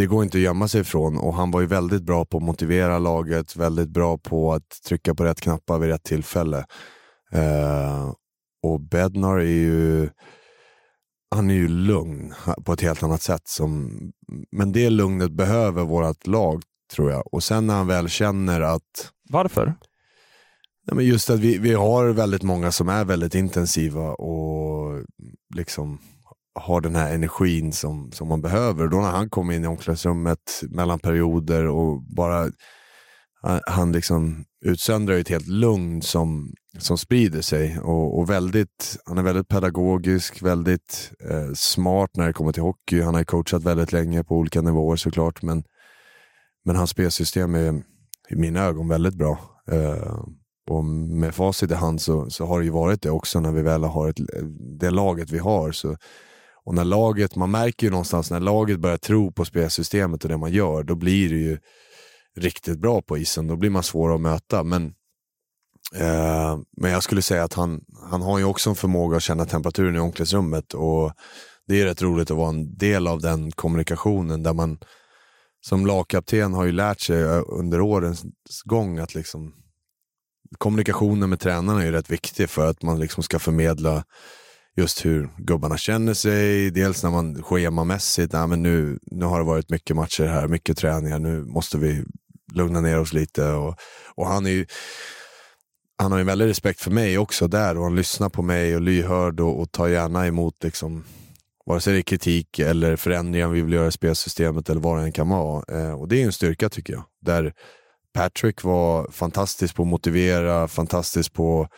det går inte att gömma sig ifrån och han var ju väldigt bra på att motivera laget, väldigt bra på att trycka på rätt knappar vid rätt tillfälle. Eh, och Bednar är ju han är ju lugn på ett helt annat sätt. Som, men det lugnet behöver vårt lag tror jag. Och sen när han väl känner att Varför? Ja, men just att vi, vi har väldigt många som är väldigt intensiva och liksom har den här energin som, som man behöver. Då när han kom in i omklädningsrummet mellan perioder och bara eh, han- liksom utsöndrar ju ett helt lugn som, som sprider sig. Och, och väldigt, han är väldigt pedagogisk, väldigt eh, smart när det kommer till hockey. Han har coachat väldigt länge på olika nivåer såklart. Men, men hans spelsystem är i mina ögon väldigt bra. Eh, och med facit i hand så, så har det ju varit det också när vi väl har ett, det laget vi har. Så, och när laget, man märker ju någonstans när laget börjar tro på spelsystemet och det man gör, då blir det ju riktigt bra på isen. Då blir man svår att möta. Men, eh, men jag skulle säga att han, han har ju också en förmåga att känna temperaturen i omklädningsrummet. Och det är rätt roligt att vara en del av den kommunikationen där man som lagkapten har ju lärt sig under årens gång att liksom kommunikationen med tränarna är ju rätt viktig för att man liksom ska förmedla just hur gubbarna känner sig. Dels när man schemamässigt, nej, men nu, nu har det varit mycket matcher här, mycket träningar, nu måste vi lugna ner oss lite. Och, och han är ju, han har ju väldigt respekt för mig också där och han lyssnar på mig och lyhörd och, och tar gärna emot liksom, vare sig det är kritik eller förändringar vi vill göra i spelsystemet eller vad det än kan vara. Eh, och det är en styrka tycker jag. Där Patrick var fantastisk på att motivera, fantastisk på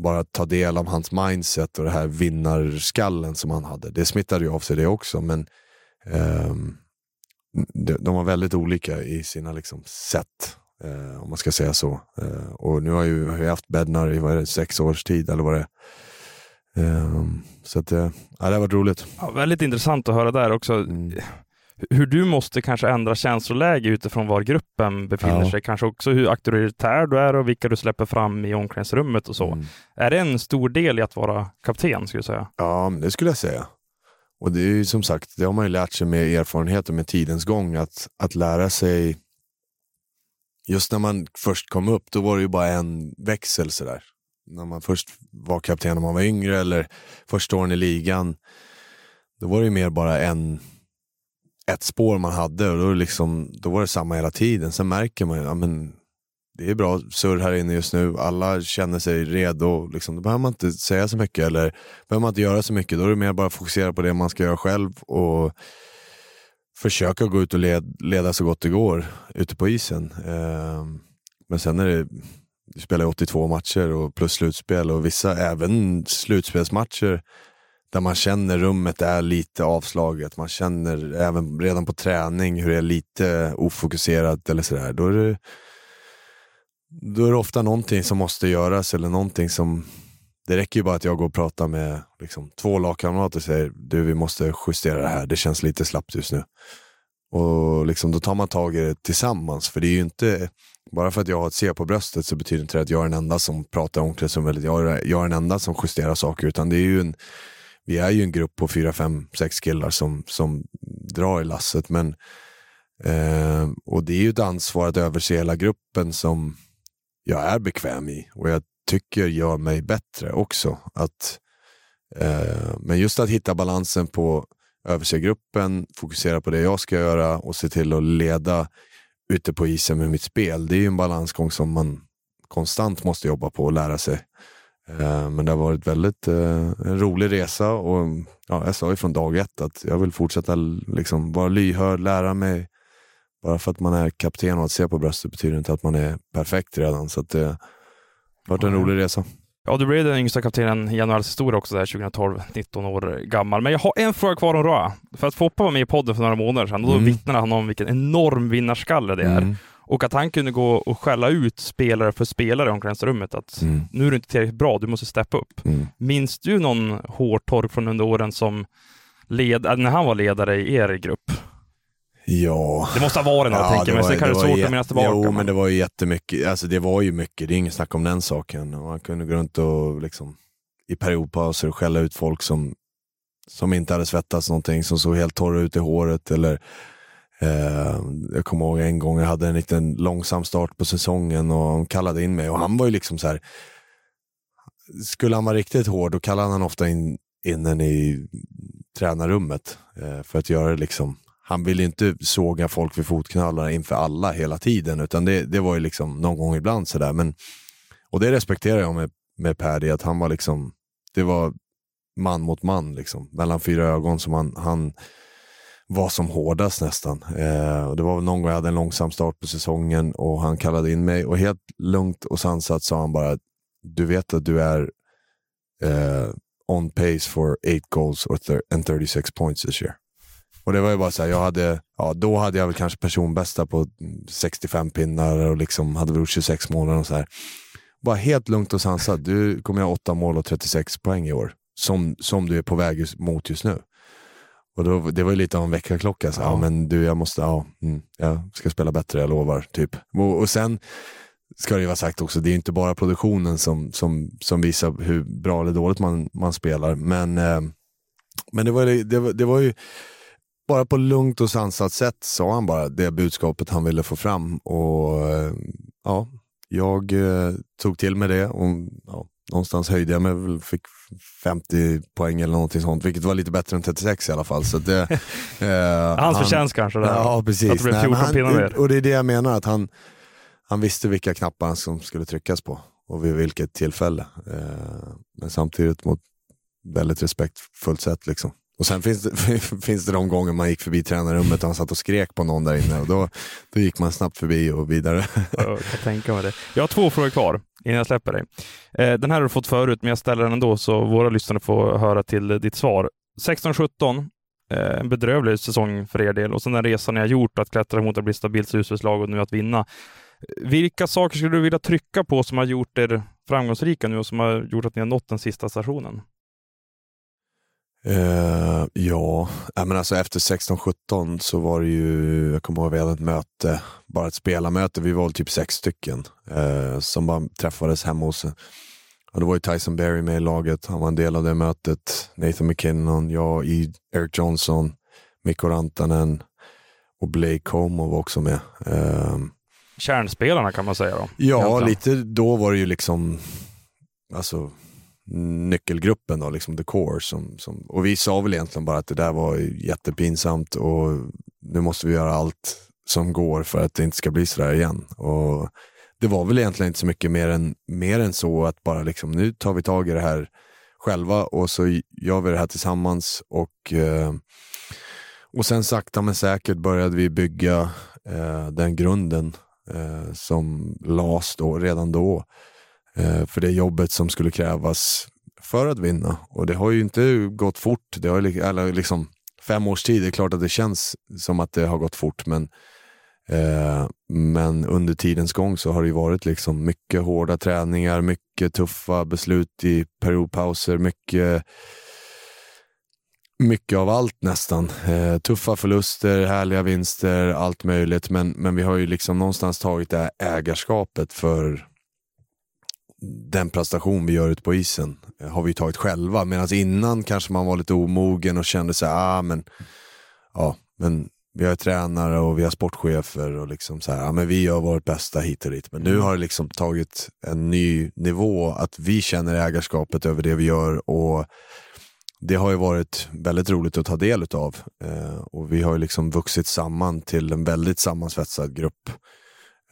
bara ta del av hans mindset och det här vinnarskallen som han hade. Det smittade ju av sig det också, men ehm, de, de var väldigt olika i sina liksom, sätt, eh, om man ska säga så. Eh, och nu har ju, har jag haft Bednar i vad det, sex års tid, eller vad det. Ehm, så att, ja, det har varit roligt. Ja, väldigt intressant att höra där också. Hur du måste kanske ändra känsloläge utifrån var gruppen befinner Ja. sig. Kanske också hur auktoritär du är och vilka du släpper fram i omklädningsrummet och så. Mm. Är det en stor del i att vara kapten, skulle jag säga? Ja, det skulle jag säga. Och det är ju som sagt, det har man ju lärt sig med erfarenhet och med tidens gång, att, att lära sig Just när man först kom upp, då var det ju bara en växel sådär. när man först var kapten när man var yngre eller första åren i ligan. Då var det ju mer bara en, ett spår man hade och då, liksom, då var det samma hela tiden. Sen märker man ju, ja, men det är bra surr här inne just nu, alla känner sig redo. Liksom, då behöver man inte säga så mycket eller behöver man inte göra så mycket. Då är det mer bara fokusera på det man ska göra själv och försöka gå ut och led, leda så gott det går ute på isen. Eh, men sen är det, du spelar 82 matcher och plus slutspel och vissa även slutspelsmatcher där man känner rummet är lite avslaget. Man känner även redan på träning hur det är lite ofokuserat eller sådär. Då är det, då är det ofta någonting som måste göras eller någonting som det räcker ju bara att jag går och pratar med liksom, två lagkamrater och säger du vi måste justera det här, det känns lite slappt just nu. Och liksom, då tar man tag i det tillsammans. För det är ju inte, bara för att jag har ett C på bröstet så betyder inte det att jag är den enda som pratar omklädningsrummet, jag är, jag är den enda som justerar saker. Utan det är ju en, vi är ju en grupp på fyra, fem, sex killar som, som drar i lasset. Men, eh, och det är ju ett ansvar att överse hela gruppen som jag är bekväm i. Och jag tycker gör mig bättre också. Att, eh, men just att hitta balansen på överse gruppen, fokusera på det jag ska göra och se till att leda ute på isen med mitt spel. Det är ju en balansgång som man konstant måste jobba på och lära sig. Eh, men det har varit väldigt eh, en rolig resa och ja, jag sa ju från dag ett att jag vill fortsätta liksom vara lyhörd, lära mig. Bara för att man är kapten och att se på bröstet betyder inte att man är perfekt redan. Så det har varit en rolig resa. Ja, du blev den yngsta kaptenen i NHLs historia också där 2012, 19 år gammal. Men jag har en fråga kvar om Roa. För att Foppa var med i podden för några månader sedan och då Mm. vittnade han om vilken enorm vinnarskalle det är. Mm. Och att han kunde gå och skälla ut spelare för spelare i omklädningsrummet att Mm. nu är du inte tillräckligt bra, du måste steppa upp. Mm. Minns du någon hårtork från under åren som led, äh, när han var ledare i er grupp? Ja. Det måste ha varit något, tänker jag, men sen kan det vara svårt att minnas tillbaka. Jo, men- men det var ju jättemycket. Alltså det var ju mycket, det är inget snack om den saken. Man kunde gå runt och liksom i periodpauser skälla ut folk som, som inte hade svettats någonting, som såg helt torra ut i håret. Eller, Eh, jag kommer ihåg en gång jag hade en liten långsam start på säsongen och han kallade in mig och han var ju liksom så här. Skulle han vara riktigt hård då kallade han ofta in, in en i tränarrummet eh, för att göra det liksom han ville ju inte såga folk vid fotknölarna inför alla hela tiden, utan det, det var ju liksom någon gång ibland sådär. Men, och det respekterar jag med, med Paddy, att han var liksom, det var man mot man liksom, mellan fyra ögon som han, han var som hårdast nästan. Eh, det var väl någon gång jag hade en långsam start på säsongen och han kallade in mig och helt lugnt och sansat sa han bara, du vet att du är eh, on pace for eight goals or thir- and 36 points this year. Och det var ju bara så här, jag hade, ja, då hade jag väl kanske personbästa på 65 pinnar och liksom hade väl gjort 26 mål och så här. Bara helt lugnt och sansat, du kommer ha 8 mål och 36 poäng i år. Som, som du är på väg mot just nu. Och då, det var ju lite av en väckarklocka. Så, ja. Ja. men du, jag måste, ja, mm, jag ska spela bättre, jag lovar. Typ. Och, och sen ska det ju vara sagt också, det är inte bara produktionen som, som, som visar hur bra eller dåligt man, man spelar. Men, eh, men det, var, det, var, det var ju bara på lugnt och sansat sätt sa han bara det budskapet han ville få fram. Och eh, ja, jag eh, tog till mig det och ja, någonstans höjde jag mig, väl, fick 50 poäng eller någonting sånt, vilket var lite bättre än 36 i alla fall. Så det, [laughs] eh, Hans han- förtjänst kanske. Där. Ja, precis. Att det blev Nej, men 14 pinnar mer. och det är det jag menar, att han, han visste vilka knappar som skulle tryckas på och vid vilket tillfälle. Eh, men samtidigt mot väldigt respektfullt sätt. Liksom. Och sen finns det, [laughs] finns det de gånger man gick förbi tränarrummet och han satt och skrek på någon där inne och då, då gick man snabbt förbi och vidare. Jag kan [laughs] tänka mig det. Jag har två frågor kvar innan jag släpper dig. Eh, Den här har du fått förut, men jag ställer den ändå så våra lyssnare får höra till ditt svar. 16-17, eh, en bedrövlig säsong för er del och sen den resan ni har gjort att klättra mot att bli stabilt slutspelslag och nu att vinna. Vilka saker skulle du vilja trycka på som har gjort er framgångsrika nu och som har gjort att ni har nått den sista stationen? Eh, ja, Nej, men alltså efter 16-17 så var det ju, jag kommer ihåg vi hade ett möte, bara ett spelarmöte, vi var typ sex stycken eh, som bara träffades hemma hos och det var ju Tyson Berry med i laget, han var en del av det mötet. Nathan McKinnon, jag, Eric Johnson, Mikko Rantanen och Blake Como var också med. Eh, Kärnspelarna kan man säga då. Ja, Egentligen. lite då var det ju liksom alltså, nyckelgruppen, då, liksom the core. Som, som, och vi sa väl egentligen bara att det där var jättepinsamt och nu måste vi göra allt som går för att det inte ska bli sådär igen. Och det var väl egentligen inte så mycket mer än, mer än så att bara liksom, nu tar vi tag i det här själva och så gör vi det här tillsammans. Och, eh, och sen sakta men säkert började vi bygga eh, den grunden eh, som lades då, redan då eh, Eh, för det jobbet som skulle krävas för att vinna. Och det har ju inte gått fort. Det har eller liksom, fem års tid, det är klart att det känns som att det har gått fort men Eh, men under tidens gång så har det varit liksom mycket hårda träningar, mycket tuffa beslut i periodpauser, mycket, mycket av allt nästan. Eh, tuffa förluster, härliga vinster, allt möjligt. Men, men vi har ju liksom någonstans tagit det här ägarskapet för den prestation vi gör ute på isen eh, har vi tagit själva. Medan innan kanske man var lite omogen och kände så här, ah, men, ja, men vi har tränare och vi har sportchefer och liksom så här, ja, men vi gör vårt bästa hit och dit. Men nu mm. har det liksom tagit en ny nivå att vi känner ägarskapet över det vi gör och det har ju varit väldigt roligt att ta del av. Eh, och vi har ju liksom vuxit samman till en väldigt sammansvetsad grupp.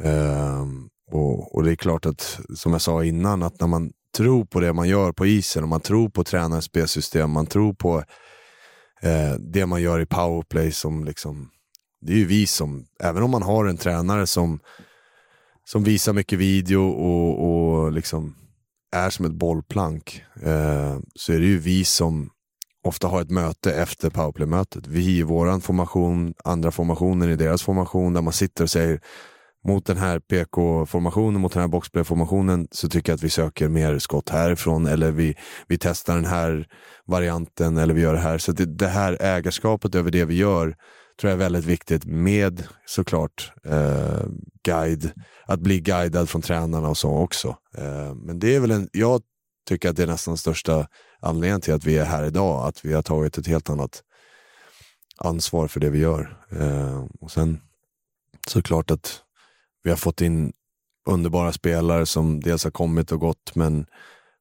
Eh, och, och, det är klart att, som jag sa innan, att när man tror på det man gör på isen och man tror på tränarens spelsystem, man tror på eh, det man gör i powerplay som liksom, det är ju vi som, även om man har en tränare som, som visar mycket video och, och liksom är som ett bollplank, eh, så är det ju vi som ofta har ett möte efter powerplay-mötet. Vi i vår formation, andra formationen i deras formation, där man sitter och säger mot den här PK-formationen, mot den här boxplay-formationen så tycker jag att vi söker mer skott härifrån eller vi, vi testar den här varianten eller vi gör det här. Så det, det här ägarskapet över det vi gör tror jag är väldigt viktigt med såklart eh, guide, att bli guidad från tränarna och så också. Eh, men det är väl en, jag tycker att det är nästan den största anledningen till att vi är här idag, att vi har tagit ett helt annat ansvar för det vi gör. Eh, och sen såklart att vi har fått in underbara spelare som dels har kommit och gått men,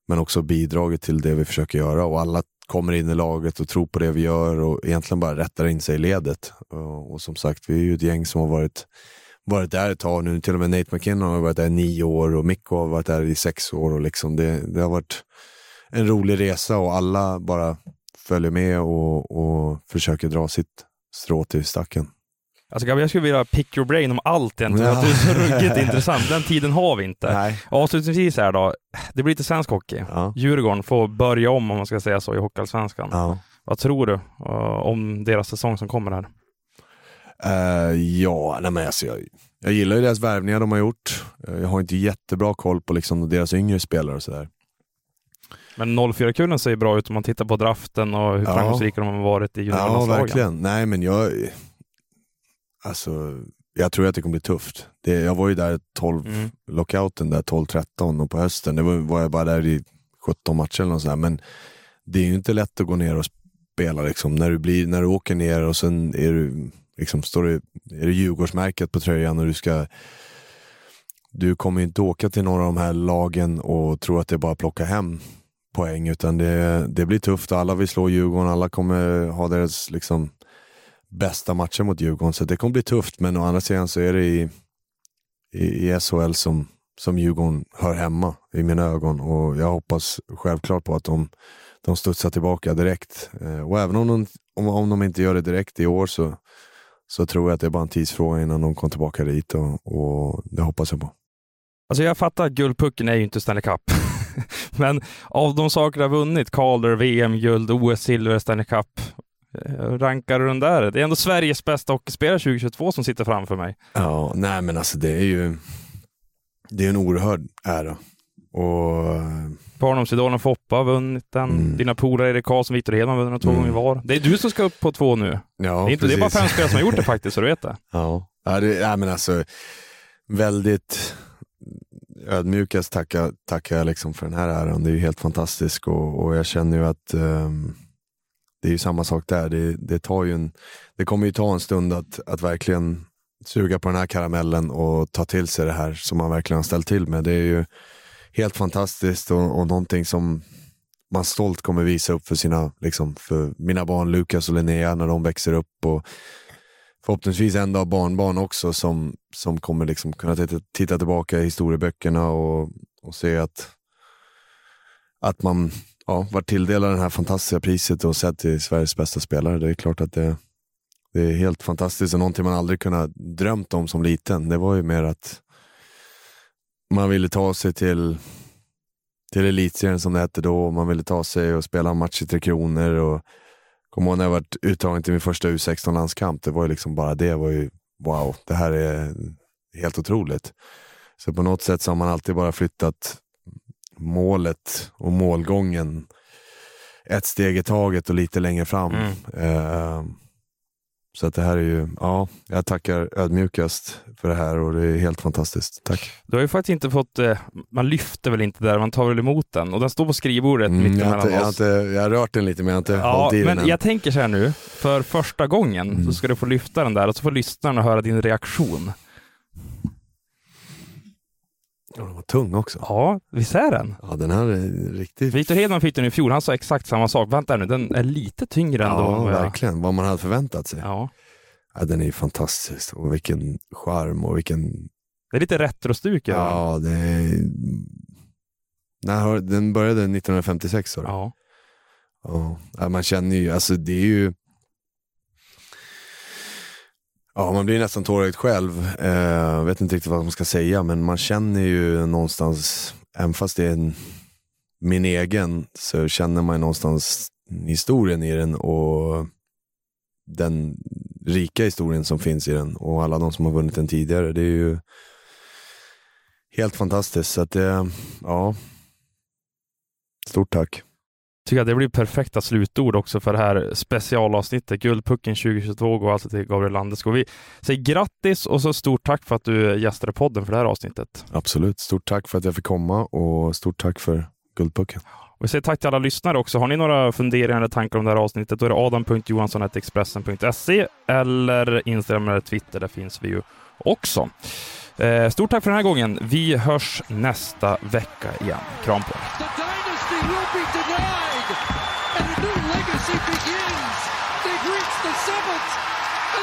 men också bidragit till det vi försöker göra och alla kommer in i laget och tror på det vi gör och egentligen bara rättar in sig i ledet. Och, och som sagt, vi är ju ett gäng som har varit, varit där ett tag nu. Till och med Nate McKinnon har varit där i nio år och Mikko har varit där i sex år. Och liksom det, det har varit en rolig resa och alla bara följer med och, och försöker dra sitt strå till stacken. Alltså jag skulle vilja pick your brain om allt egentligen, ja. det är så ruggigt intressant. Den tiden har vi inte. Nej. Avslutningsvis här då, det blir lite svensk hockey. Ja. Djurgården får börja om, om man ska säga så, i Hockeyallsvenskan. Ja. Vad tror du uh, om deras säsong som kommer här? Uh, ja, nej men alltså jag, jag gillar ju deras värvningar de har gjort. Uh, jag har inte jättebra koll på liksom deras yngre spelare och sådär. Men 04-kulen ser bra ut om man tittar på draften och hur framgångsrika de har varit i juniorlandslagen. Ja, verkligen. Nej, men jag, Alltså, jag tror att det kommer bli tufft. Det, jag var ju där 12, mm. lockouten där 12-13 och på hösten det var, var jag bara där i 17 matcher eller något sånt Men det är ju inte lätt att gå ner och spela liksom. När du, blir, när du åker ner och sen är du, liksom, står det, är det Djurgårdsmärket på tröjan och du ska du kommer inte åka till några av de här lagen och tro att det är bara att plocka hem poäng, utan det, det blir tufft. Alla vill slå Djurgården, alla kommer ha deras liksom, bästa matcher mot Djurgården, så det kommer bli tufft. Men å andra sidan så är det i, i, i SHL som, som Djurgården hör hemma i mina ögon och jag hoppas självklart på att de, de studsar tillbaka direkt. Eh, och även om de, om, om de inte gör det direkt i år så, så tror jag att det är bara en tidsfråga innan de kommer tillbaka dit och, och det hoppas jag på. Alltså jag fattar att guldpucken är ju inte Stanley Cup. [laughs] Men av de saker du har vunnit, Calder, VM-guld, OS-silver, Stanley Cup, rankar du den där? Det är ändå Sveriges bästa hockeyspelare 2022 som sitter framför mig. Ja, nej men alltså det är ju det är en oerhörd ära. Och... Barndomsidolen Foppa har vunnit den. Mm. Dina polare Erik Karlsson och Viktor Hedman har vunnit den två mm. gånger var. Det är du som ska upp på två nu. Ja, det, är inte, det är bara fem spelare som har gjort det faktiskt, så du vet det. [laughs] Ja, ja, det, ja men alltså väldigt ödmjukast tackar, tackar jag liksom för den här äran. Det är ju helt fantastiskt och, och jag känner ju att um, det är ju samma sak där. Det, det, tar ju en, det kommer ju ta en stund att, att verkligen suga på den här karamellen och ta till sig det här som man verkligen har ställt till med. Det är ju helt fantastiskt och, och någonting som man stolt kommer visa upp för, sina, liksom, för mina barn Lukas och Linnea när de växer upp. Och förhoppningsvis en dag barnbarn också som, som kommer liksom kunna titta, titta tillbaka i historieböckerna och, och se att, att man ja, varit tilldelad det här fantastiska priset och sett till Sveriges bästa spelare. Det är klart att det, det är helt fantastiskt och någonting man aldrig kunnat drömt om som liten. Det var ju mer att man ville ta sig till, till elitserien som det hette då. Man ville ta sig och spela en match i Tre Kronor. Och Kommer ihåg när jag var uttagen till min första U16-landskamp. Det var ju liksom bara det. var ju wow, det här är helt otroligt. Så på något sätt så har man alltid bara flyttat målet och målgången ett steg i taget och lite längre fram. Mm. Eh, så att det här är ju, ja, jag tackar ödmjukast för det här och det är helt fantastiskt. Tack. Du har ju faktiskt inte fått, eh, man lyfter väl inte där, man tar väl emot den och den står på skrivbordet Mm, mitt jag, emellan inte, jag, har oss. inte, jag har rört den lite men jag har inte Ja, hållit i den men än. jag tänker så här nu, för första gången Mm. så ska du få lyfta den där och så får lyssnarna höra din reaktion. Ja, den var tung också. Ja, visst är den? Ja, den här är riktigt... Victor Hedman fick den i fjol, han sa exakt samma sak. Vänta nu, den är lite tyngre. Ja, än vad jag- verkligen. Vad man hade förväntat sig. Ja. Ja, den är ju fantastisk. Och vilken charm och vilken... Det är lite retrostuk över. Ja, det är... När. Den började 1956 sa du? Ja. Ja. Ja, man känner ju, alltså det är ju... Ja, man blir nästan tårögd själv. Eh, Jag vet inte riktigt vad man ska säga, men man känner ju någonstans, även fast det är en, min egen, så känner man ju någonstans historien i den och den rika historien som finns i den och alla de som har vunnit den tidigare. Det är ju helt fantastiskt. Så att eh, ja, stort tack. Tycker jag det blir perfekta slutord också för det här specialavsnittet. Guldpucken 2022 går alltså till Gabriel Landeskog. Vi säger grattis och så stort tack för att du gästade podden för det här avsnittet. Absolut. Stort tack för att jag fick komma och stort tack för Guldpucken. Och vi säger tack till alla lyssnare också. Har ni några funderingar eller tankar om det här avsnittet, då är det adam.johansson.expressen.se eller Instagram eller Twitter. Där finns vi ju också. Eh, stort tack för den här gången. Vi hörs nästa vecka igen. Kram på er.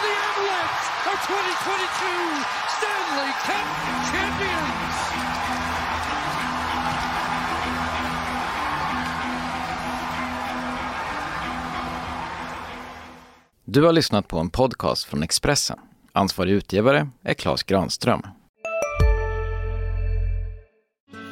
The Avalanche are 2022 Stanley Cup champions. Du har lyssnat på en podcast från Expressen. Ansvarig utgivare är Klas Granström.